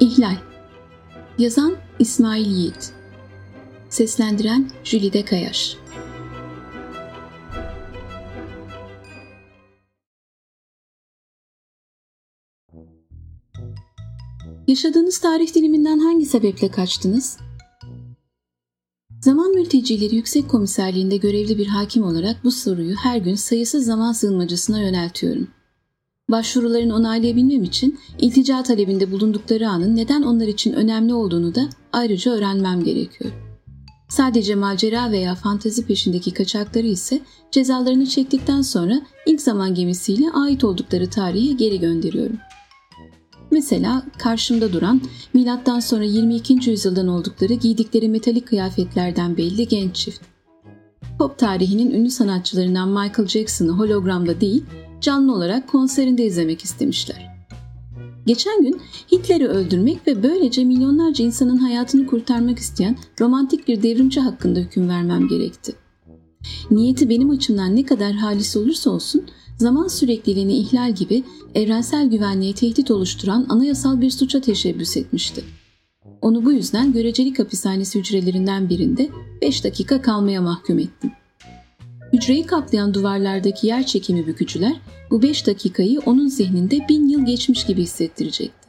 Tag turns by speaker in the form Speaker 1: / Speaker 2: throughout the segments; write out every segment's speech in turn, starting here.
Speaker 1: İhlal Yazan İsmail Yiğit Seslendiren Jülide Kayaş Yaşadığınız tarih diliminden hangi sebeple kaçtınız? Zaman Mültecileri Yüksek Komiserliğinde görevli bir hakim olarak bu soruyu her gün sayısız zaman sığınmacısına yöneltiyorum. Başvuruların onaylayabilmem için iltica talebinde bulundukları anın neden onlar için önemli olduğunu da ayrıca öğrenmem gerekiyor. Sadece macera veya fantezi peşindeki kaçakları ise cezalarını çektikten sonra ilk zaman gemisiyle ait oldukları tarihe geri gönderiyorum. Mesela karşımda duran milattan sonra 22. yüzyıldan oldukları giydikleri metalik kıyafetlerden belli genç çift. Pop tarihinin ünlü sanatçılarından Michael Jackson'ı hologramda değil, canlı olarak konserinde izlemek istemişler. Geçen gün Hitler'i öldürmek ve böylece milyonlarca insanın hayatını kurtarmak isteyen romantik bir devrimci hakkında hüküm vermem gerekti. Niyeti benim açımdan ne kadar halis olursa olsun zaman sürekliliğini ihlal gibi evrensel güvenliğe tehdit oluşturan anayasal bir suça teşebbüs etmişti. Onu bu yüzden görecelik hapishanesi hücrelerinden birinde 5 dakika kalmaya mahkum ettim. Hücreyi kaplayan duvarlardaki yer çekimi bükücüler bu 5 dakikayı onun zihninde bin yıl geçmiş gibi hissettirecekti.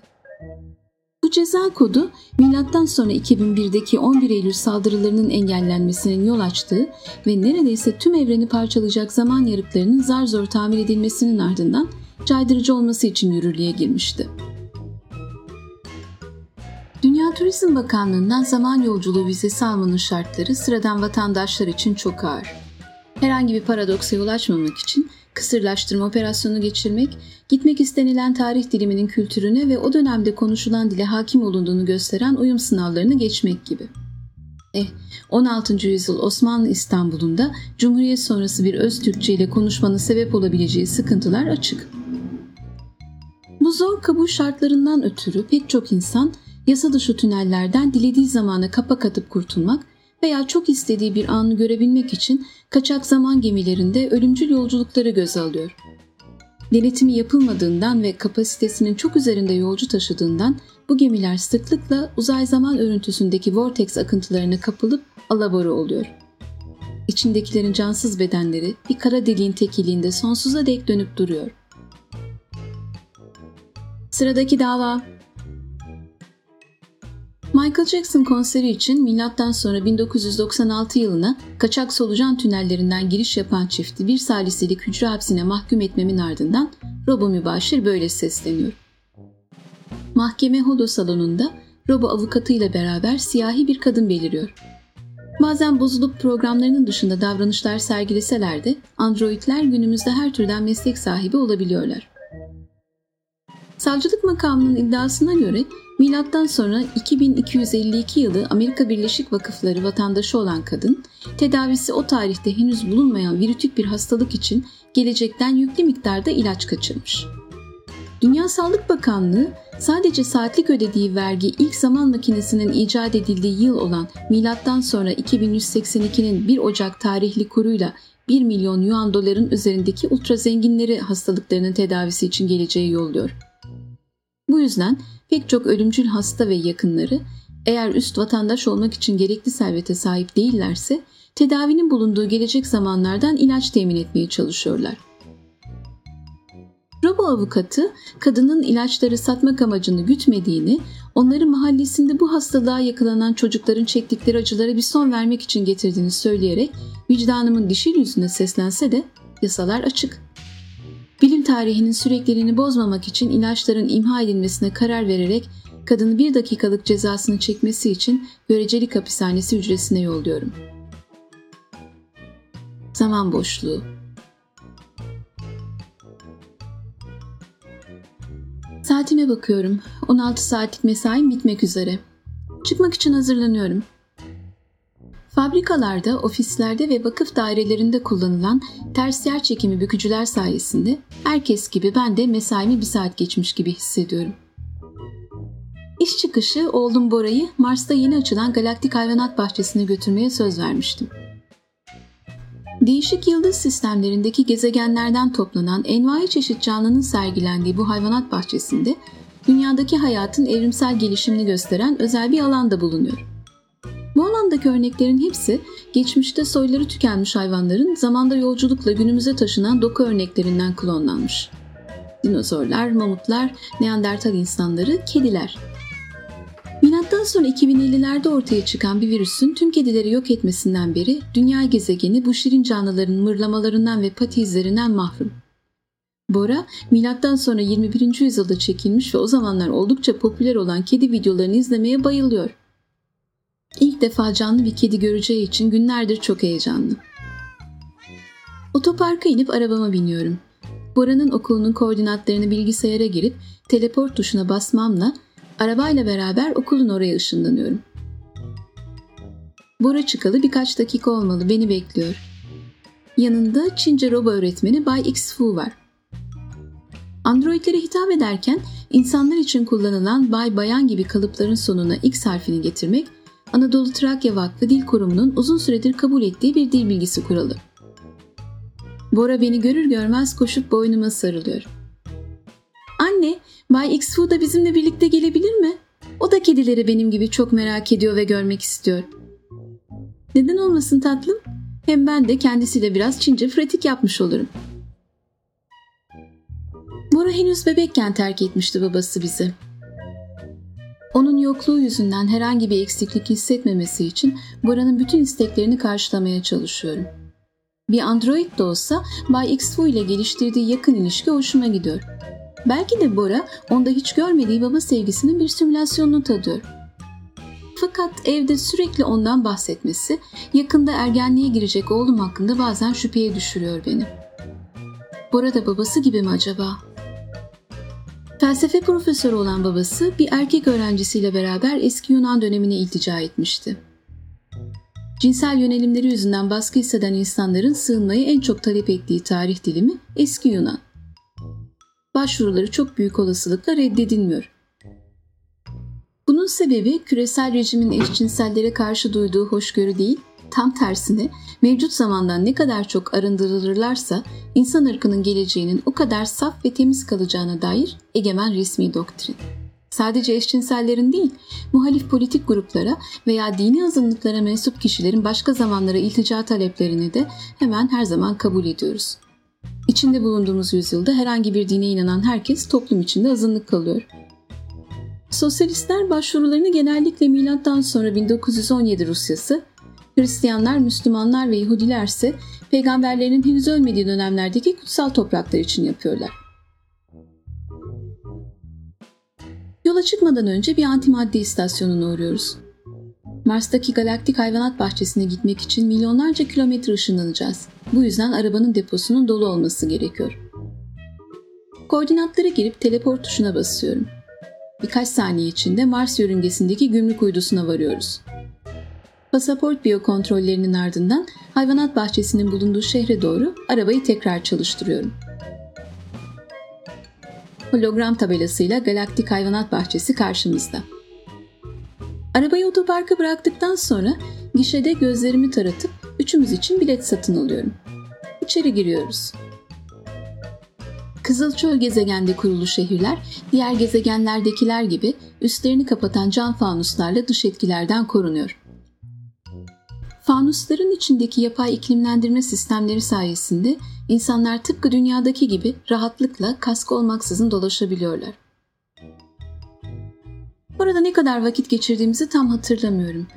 Speaker 1: Bu ceza kodu milattan sonra 2001'deki 11 Eylül saldırılarının engellenmesinin yol açtığı ve neredeyse tüm evreni parçalayacak zaman yarıklarının zar zor tamir edilmesinin ardından caydırıcı olması için yürürlüğe girmişti. Dünya Turizm Bakanlığı'ndan zaman yolculuğu vizesi almanın şartları sıradan vatandaşlar için çok ağır. Herhangi bir paradoksa yol açmamak için kısırlaştırma operasyonu geçirmek, gitmek istenilen tarih diliminin kültürüne ve o dönemde konuşulan dile hakim olunduğunu gösteren uyum sınavlarını geçmek gibi. Eh, 16. yüzyıl Osmanlı İstanbul'unda Cumhuriyet sonrası bir öz Türkçe ile konuşmanın sebep olabileceği sıkıntılar açık. Bu zor kabul şartlarından ötürü pek çok insan yasa dışı tünellerden dilediği zamana kapak atıp kurtulmak veya çok istediği bir anı görebilmek için kaçak zaman gemilerinde ölümcül yolculukları göze alıyor. Denetimi yapılmadığından ve kapasitesinin çok üzerinde yolcu taşıdığından bu gemiler sıklıkla uzay zaman örüntüsündeki vortex akıntılarına kapılıp alabora oluyor. İçindekilerin cansız bedenleri bir kara deliğin tekiliğinde sonsuza dek dönüp duruyor. Sıradaki dava Michael Jackson konseri için milattan sonra 1996 yılına kaçak solucan tünellerinden giriş yapan çifti bir salisilik hücre hapsine mahkum etmemin ardından Robo Mübaşir böyle sesleniyor. Mahkeme holo salonunda Robo avukatıyla beraber siyahi bir kadın beliriyor. Bazen bozulup programlarının dışında davranışlar sergileseler de androidler günümüzde her türden meslek sahibi olabiliyorlar. Savcılık makamının iddiasına göre Milattan sonra 2252 yılı Amerika Birleşik Vakıfları vatandaşı olan kadın, tedavisi o tarihte henüz bulunmayan virütik bir hastalık için gelecekten yüklü miktarda ilaç kaçırmış. Dünya Sağlık Bakanlığı sadece saatlik ödediği vergi ilk zaman makinesinin icat edildiği yıl olan milattan sonra 2182'nin 1 Ocak tarihli kuruyla 1 milyon yuan doların üzerindeki ultra zenginleri hastalıklarının tedavisi için geleceği yolluyor. Bu yüzden pek çok ölümcül hasta ve yakınları eğer üst vatandaş olmak için gerekli servete sahip değillerse tedavinin bulunduğu gelecek zamanlardan ilaç temin etmeye çalışıyorlar. Robo avukatı kadının ilaçları satmak amacını gütmediğini, onları mahallesinde bu hastalığa yakalanan çocukların çektikleri acılara bir son vermek için getirdiğini söyleyerek vicdanımın dişil yüzüne seslense de yasalar açık. Tarihinin sürekliliğini bozmamak için ilaçların imha edilmesine karar vererek kadını bir dakikalık cezasını çekmesi için görecelik hapishanesi hücresine yolluyorum. Zaman boşluğu Saatime bakıyorum. 16 saatlik mesaim bitmek üzere. Çıkmak için hazırlanıyorum. Fabrikalarda, ofislerde ve vakıf dairelerinde kullanılan ters yer çekimi bükücüler sayesinde herkes gibi ben de mesaimi bir saat geçmiş gibi hissediyorum. İş çıkışı oğlum Bora'yı Mars'ta yeni açılan galaktik hayvanat bahçesine götürmeye söz vermiştim. Değişik yıldız sistemlerindeki gezegenlerden toplanan envai çeşit canlının sergilendiği bu hayvanat bahçesinde dünyadaki hayatın evrimsel gelişimini gösteren özel bir alanda bulunuyor. Bu alandaki örneklerin hepsi geçmişte soyları tükenmiş hayvanların zamanda yolculukla günümüze taşınan doku örneklerinden klonlanmış. Dinozorlar, mamutlar, Neandertal insanları, kediler. Milattan sonra 2050'lerde ortaya çıkan bir virüsün tüm kedileri yok etmesinden beri dünya gezegeni bu şirin canlıların mırlamalarından ve pati izlerinden mahrum. Bora, milattan sonra 21. yüzyılda çekilmiş ve o zamanlar oldukça popüler olan kedi videolarını izlemeye bayılıyor. İlk defa canlı bir kedi göreceği için günlerdir çok heyecanlı. Otoparka inip arabama biniyorum. Bora'nın okulunun koordinatlarını bilgisayara girip teleport tuşuna basmamla arabayla beraber okulun oraya ışınlanıyorum. Bora çıkalı birkaç dakika olmalı beni bekliyor. Yanında Çince robo öğretmeni Bay X Fu var. Androidlere hitap ederken insanlar için kullanılan bay bayan gibi kalıpların sonuna X harfini getirmek Anadolu Trakya Vakfı Dil Kurumu'nun uzun süredir kabul ettiği bir dil bilgisi kuralı. Bora beni görür görmez koşup boynuma sarılıyor. Anne, Bay Xfu da bizimle birlikte gelebilir mi? O da kedileri benim gibi çok merak ediyor ve görmek istiyor. Neden olmasın tatlım? Hem ben de kendisiyle biraz Çince pratik yapmış olurum. Bora henüz bebekken terk etmişti babası bizi. Onun yokluğu yüzünden herhangi bir eksiklik hissetmemesi için Bora'nın bütün isteklerini karşılamaya çalışıyorum. Bir android de olsa Bay Xfu ile geliştirdiği yakın ilişki hoşuma gidiyor. Belki de Bora onda hiç görmediği baba sevgisinin bir simülasyonunu tadıyor. Fakat evde sürekli ondan bahsetmesi yakında ergenliğe girecek oğlum hakkında bazen şüpheye düşürüyor beni. Bora da babası gibi mi acaba? Felsefe profesörü olan babası bir erkek öğrencisiyle beraber eski Yunan dönemine iltica etmişti. Cinsel yönelimleri yüzünden baskı hisseden insanların sığınmayı en çok talep ettiği tarih dilimi eski Yunan. Başvuruları çok büyük olasılıkla reddedilmiyor. Bunun sebebi küresel rejimin eşcinsellere karşı duyduğu hoşgörü değil, tam tersine mevcut zamandan ne kadar çok arındırılırlarsa insan ırkının geleceğinin o kadar saf ve temiz kalacağına dair egemen resmi doktrin. Sadece eşcinsellerin değil, muhalif politik gruplara veya dini azınlıklara mensup kişilerin başka zamanlara iltica taleplerini de hemen her zaman kabul ediyoruz. İçinde bulunduğumuz yüzyılda herhangi bir dine inanan herkes toplum içinde azınlık kalıyor. Sosyalistler başvurularını genellikle milattan sonra 1917 Rusyası Hristiyanlar, Müslümanlar ve Yahudiler ise peygamberlerinin henüz ölmediği dönemlerdeki kutsal topraklar için yapıyorlar. Yola çıkmadan önce bir antimadde istasyonuna uğruyoruz. Mars'taki galaktik hayvanat bahçesine gitmek için milyonlarca kilometre ışınlanacağız. Bu yüzden arabanın deposunun dolu olması gerekiyor. Koordinatlara girip teleport tuşuna basıyorum. Birkaç saniye içinde Mars yörüngesindeki gümrük uydusuna varıyoruz. Pasaport biyokontrollerinin ardından hayvanat bahçesinin bulunduğu şehre doğru arabayı tekrar çalıştırıyorum. Hologram tabelasıyla Galaktik Hayvanat Bahçesi karşımızda. Arabayı otoparka bıraktıktan sonra gişede gözlerimi taratıp üçümüz için bilet satın alıyorum. İçeri giriyoruz. Kızılçöl gezegende kurulu şehirler diğer gezegenlerdekiler gibi üstlerini kapatan cam fanuslarla dış etkilerden korunuyor. Fanusların içindeki yapay iklimlendirme sistemleri sayesinde insanlar tıpkı dünyadaki gibi rahatlıkla kask olmaksızın dolaşabiliyorlar. Orada ne kadar vakit geçirdiğimizi tam hatırlamıyorum.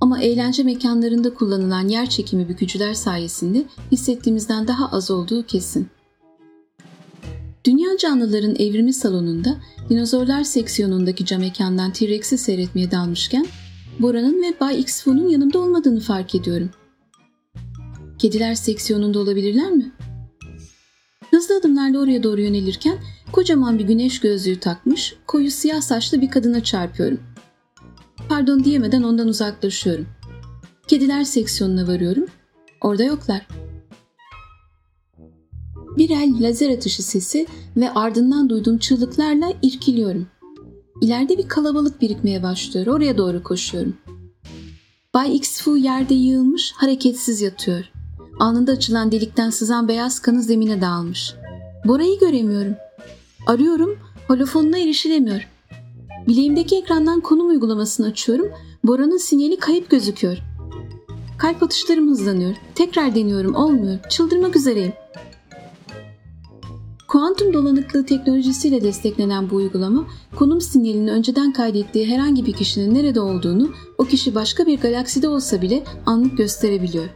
Speaker 1: Ama eğlence mekanlarında kullanılan yer çekimi bükücüler sayesinde hissettiğimizden daha az olduğu kesin. Dünya canlıların evrimi salonunda dinozorlar seksiyonundaki cam mekandan T-Rex'i seyretmeye dalmışken Bora'nın ve Bay Xfu'nun yanımda olmadığını fark ediyorum. Kediler seksiyonunda olabilirler mi? Hızlı adımlarla oraya doğru yönelirken kocaman bir güneş gözlüğü takmış, koyu siyah saçlı bir kadına çarpıyorum. Pardon diyemeden ondan uzaklaşıyorum. Kediler seksiyonuna varıyorum. Orada yoklar. Bir el lazer atışı sesi ve ardından duyduğum çığlıklarla irkiliyorum. İleride bir kalabalık birikmeye başlıyor. Oraya doğru koşuyorum. Bay Xfu yerde yığılmış, hareketsiz yatıyor. Anında açılan delikten sızan beyaz kanı zemine dağılmış. Bora'yı göremiyorum. Arıyorum Holofonuna erişilemiyor. Bileğimdeki ekrandan konum uygulamasını açıyorum. Bora'nın sinyali kayıp gözüküyor. Kalp atışlarım hızlanıyor. Tekrar deniyorum olmuyor. Çıldırmak üzereyim. Kuantum dolanıklığı teknolojisiyle desteklenen bu uygulama, konum sinyalini önceden kaydettiği herhangi bir kişinin nerede olduğunu o kişi başka bir galakside olsa bile anlık gösterebiliyor.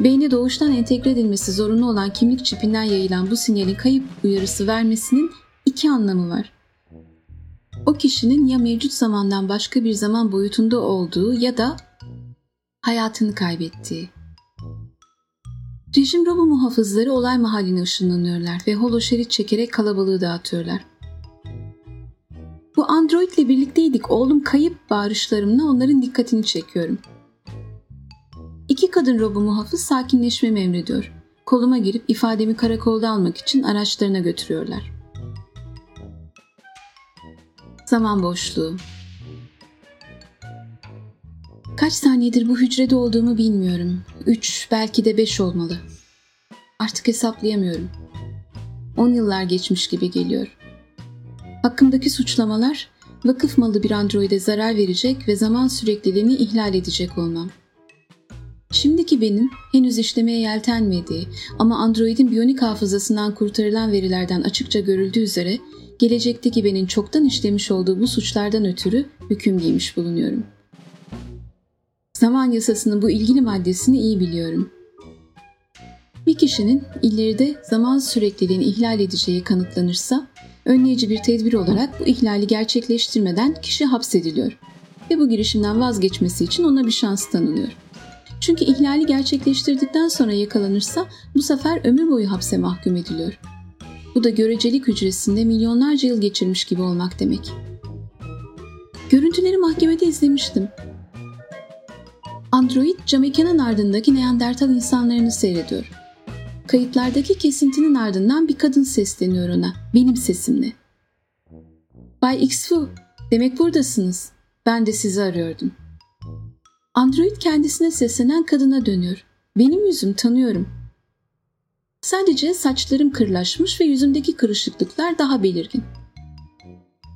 Speaker 1: Beyne doğuştan entegre edilmesi zorunlu olan kimlik çipinden yayılan bu sinyalin kayıp uyarısı vermesinin iki anlamı var. O kişinin ya mevcut zamandan başka bir zaman boyutunda olduğu ya da hayatını kaybettiği. Rejim robo muhafızları olay mahalline ışınlanıyorlar ve holoşerit çekerek kalabalığı dağıtıyorlar. Bu android ile birlikteydik oğlum kayıp bağırışlarımla onların dikkatini çekiyorum. İki kadın robo muhafız sakinleşmemi emrediyor. Koluma girip ifademi karakolda almak için araçlarına götürüyorlar. Zaman boşluğu. Kaç saniyedir bu hücrede olduğumu bilmiyorum. Üç, belki de beş olmalı. Artık hesaplayamıyorum. On yıllar geçmiş gibi geliyor. Hakkımdaki suçlamalar, vakıf malı bir androide zarar verecek ve zaman sürekliliğini ihlal edecek olmam. Şimdiki benim henüz işlemeye yeltenmediği ama androidin biyonik hafızasından kurtarılan verilerden açıkça görüldüğü üzere gelecekteki benim çoktan işlemiş olduğu bu suçlardan ötürü hüküm giymiş bulunuyorum. Zaman yasasının bu ilgili maddesini iyi biliyorum. Bir kişinin ileride zaman sürekliliğini ihlal edeceği kanıtlanırsa, önleyici bir tedbir olarak bu ihlali gerçekleştirmeden kişi hapsediliyor ve bu girişimden vazgeçmesi için ona bir şans tanınıyor. Çünkü ihlali gerçekleştirdikten sonra yakalanırsa bu sefer ömür boyu hapse mahkum ediliyor. Bu da görecelik hücresinde milyonlarca yıl geçirmiş gibi olmak demek. Görüntüleri mahkemede izlemiştim. Android camekanın ardındaki Neandertal insanlarını seyrediyor. Kayıtlardaki kesintinin ardından bir kadın sesleniyor ona, benim sesimle. Bay Xfu, demek buradasınız. Ben de sizi arıyordum. Android kendisine seslenen kadına dönüyor. Benim yüzüm tanıyorum. Sadece saçlarım kırlaşmış ve yüzümdeki kırışıklıklar daha belirgin.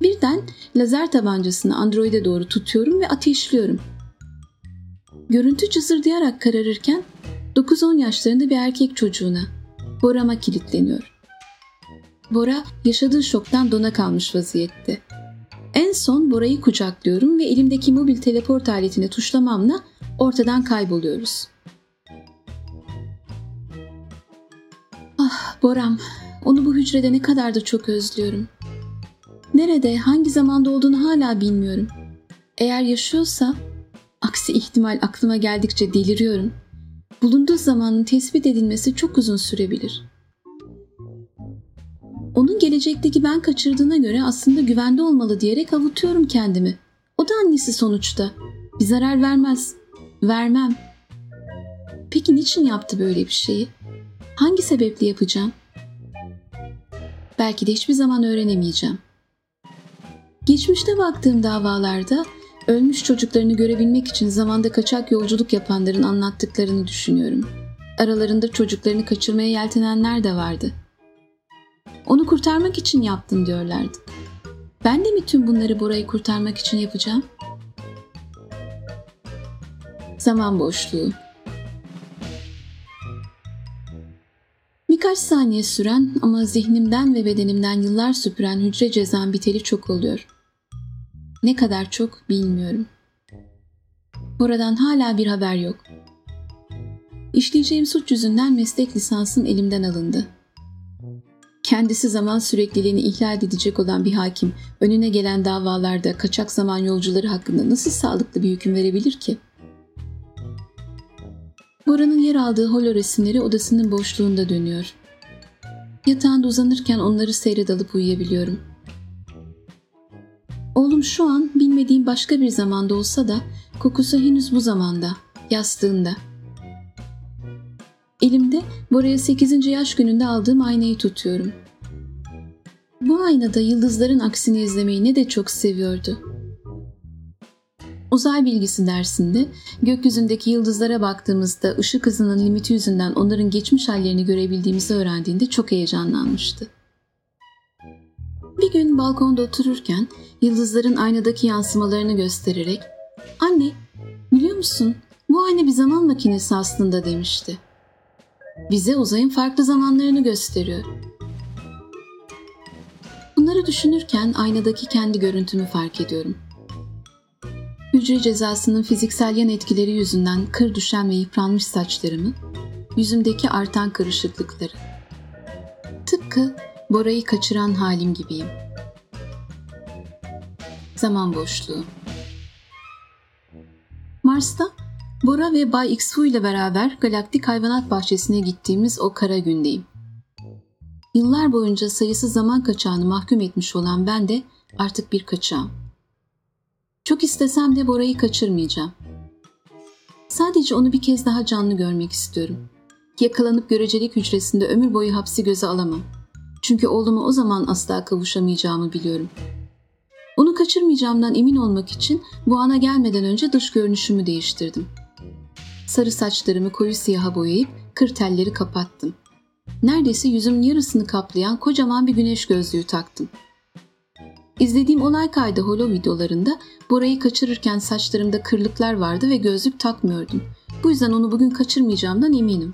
Speaker 1: Birden lazer tabancasını androide doğru tutuyorum ve ateşliyorum. Görüntü cızırdayarak kararırken 9-10 yaşlarında bir erkek çocuğuna, Bora'ma kilitleniyor. Bora yaşadığı şoktan dona kalmış vaziyette. En son Bora'yı kucaklıyorum ve elimdeki mobil teleport aletini tuşlamamla ortadan kayboluyoruz. Ah Boram, onu bu hücrede ne kadar da çok özlüyorum. Nerede, hangi zamanda olduğunu hala bilmiyorum. Eğer yaşıyorsa, aksi ihtimal aklıma geldikçe deliriyorum. Bulunduğu zamanın tespit edilmesi çok uzun sürebilir. Onun gelecekteki ben kaçırdığına göre aslında güvende olmalı diyerek avutuyorum kendimi. O da annesi sonuçta. Bir zarar vermez. Vermem. Peki niçin yaptı böyle bir şeyi? Hangi sebeple yapacağım? Belki de hiçbir zaman öğrenemeyeceğim. Geçmişte baktığım davalarda ölmüş çocuklarını görebilmek için zamanda kaçak yolculuk yapanların anlattıklarını düşünüyorum. Aralarında çocuklarını kaçırmaya yeltenenler de vardı. Onu kurtarmak için yaptım diyorlardı. Ben de mi tüm bunları Bora'yı kurtarmak için yapacağım? Zaman boşluğu Birkaç saniye süren ama zihnimden ve bedenimden yıllar süpüren hücre cezam biteli çok oluyor. Ne kadar çok bilmiyorum. Oradan hala bir haber yok. İşleyeceğim suç yüzünden meslek lisansım elimden alındı. Kendisi zaman sürekliliğini ihlal edecek olan bir hakim önüne gelen davalarda kaçak zaman yolcuları hakkında nasıl sağlıklı bir hüküm verebilir ki? Bora'nın yer aldığı holo resimleri odasının boşluğunda dönüyor. Yatağında uzanırken onları seyredalıp uyuyabiliyorum. Oğlum şu an bilmediğim başka bir zamanda olsa da kokusu henüz bu zamanda, yastığında. Elimde Bora'ya 8. yaş gününde aldığım aynayı tutuyorum. Bu aynada yıldızların aksini izlemeyi ne de çok seviyordu. Uzay bilgisi dersinde gökyüzündeki yıldızlara baktığımızda ışık hızının limiti yüzünden onların geçmiş hallerini görebildiğimizi öğrendiğinde çok heyecanlanmıştı. Bir gün balkonda otururken yıldızların aynadaki yansımalarını göstererek ''Anne, biliyor musun bu ayna bir zaman makinesi aslında.'' demişti. Bize uzayın farklı zamanlarını gösteriyor. Bunları düşünürken aynadaki kendi görüntümü fark ediyorum. Hücre cezasının fiziksel yan etkileri yüzünden kır düşen ve yıpranmış saçlarımı, yüzümdeki artan kırışıklıkları. Tıpkı Bora'yı kaçıran halim gibiyim. Zaman boşluğu. Mars'ta Bora ve Bay Xfu ile beraber Galaktik Hayvanat Bahçesi'ne gittiğimiz o kara gündeyim. Yıllar boyunca sayısız zaman kaçağını mahkum etmiş olan ben de artık bir kaçağım. Çok istesem de Bora'yı kaçırmayacağım. Sadece onu bir kez daha canlı görmek istiyorum. Yakalanıp görecelik hücresinde ömür boyu hapsi göze alamam. Çünkü oğluma o zaman asla kavuşamayacağımı biliyorum. Onu kaçırmayacağımdan emin olmak için bu ana gelmeden önce dış görünüşümü değiştirdim. Sarı saçlarımı koyu siyaha boyayıp kır telleri kapattım. Neredeyse yüzümün yarısını kaplayan kocaman bir güneş gözlüğü taktım. İzlediğim olay kaydı holo videolarında Bora'yı kaçırırken saçlarımda kırlıklar vardı ve gözlük takmıyordum. Bu yüzden onu bugün kaçırmayacağımdan eminim.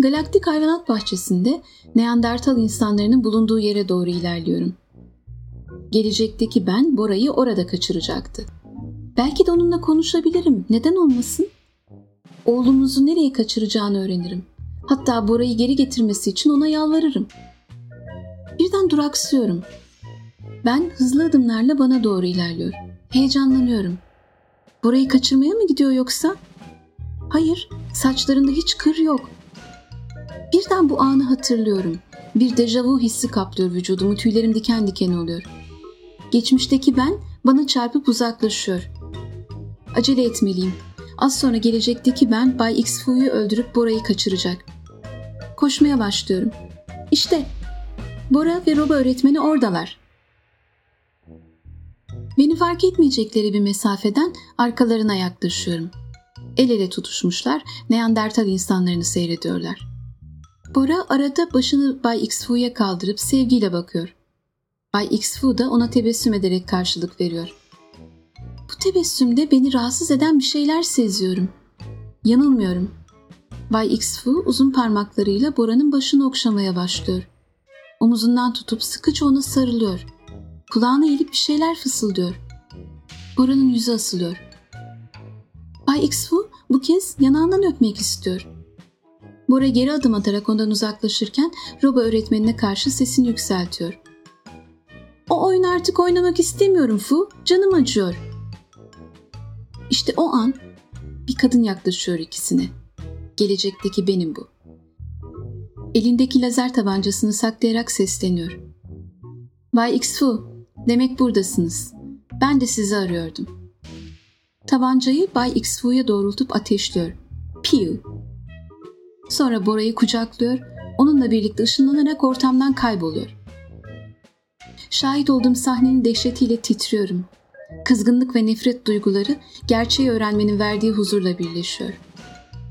Speaker 1: Galaktik Hayvanat Bahçesi'nde Neandertal insanlarının bulunduğu yere doğru ilerliyorum. Gelecekteki ben Bora'yı orada kaçıracaktı. Belki de onunla konuşabilirim. Neden olmasın? Oğlumuzu nereye kaçıracağını öğrenirim. Hatta Bora'yı geri getirmesi için ona yalvarırım. Birden duraksıyorum. Ben hızlı adımlarla bana doğru ilerliyor. Heyecanlanıyorum. Bora'yı kaçırmaya mı gidiyor yoksa? Hayır, saçlarında hiç kır yok. Birden bu anı hatırlıyorum. Bir dejavu hissi kaplıyor vücudumu, tüylerim diken diken oluyor. Geçmişteki ben bana çarpıp uzaklaşıyor. Acele etmeliyim. Az sonra gelecekteki ben Bay Xfu'yu öldürüp Bora'yı kaçıracak. Koşmaya başlıyorum. İşte Bora ve Roba öğretmeni oradalar. Beni fark etmeyecekleri bir mesafeden arkalarına yaklaşıyorum. El ele tutuşmuşlar, Neandertal insanlarını seyrediyorlar. Bora arada başını Bay Xfu'ya kaldırıp sevgiyle bakıyor. Bay Xfu da ona tebessüm ederek karşılık veriyor. Bu tebessümde beni rahatsız eden bir şeyler seziyorum. Yanılmıyorum. Bay Xfu uzun parmaklarıyla Bora'nın başını okşamaya başlıyor. Omuzundan tutup sıkıca ona sarılıyor. Kulağına eğilip bir şeyler fısıldıyor. Bora'nın yüzü asılıyor. Bay Xfu bu kez yanağından öpmek istiyor. Bora geri adım atarak ondan uzaklaşırken Roba öğretmenine karşı sesini yükseltiyor. O oyun artık oynamak istemiyorum Fu, canım acıyor. İşte o an bir kadın yaklaşıyor ikisine. Gelecekteki benim bu. Elindeki lazer tabancasını saklayarak sesleniyor. Bay Xfu, demek buradasınız. Ben de sizi arıyordum. Tabancayı Bay Xfu'ya doğrultup ateşliyor. Piu. Sonra Bora'yı kucaklıyor, onunla birlikte ışınlanarak ortamdan kayboluyor. Şahit olduğum sahnenin dehşetiyle titriyorum. Kızgınlık ve nefret duyguları gerçeği öğrenmenin verdiği huzurla birleşiyor.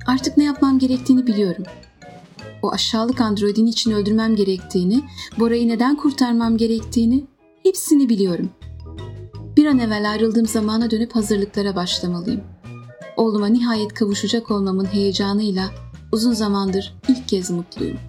Speaker 1: Artık ne yapmam gerektiğini biliyorum. O aşağılık androidin için öldürmem gerektiğini, Bora'yı neden kurtarmam gerektiğini hepsini biliyorum. Bir an evvel ayrıldığım zamana dönüp hazırlıklara başlamalıyım. Oğluma nihayet kavuşacak olmamın heyecanıyla uzun zamandır ilk kez mutluyum.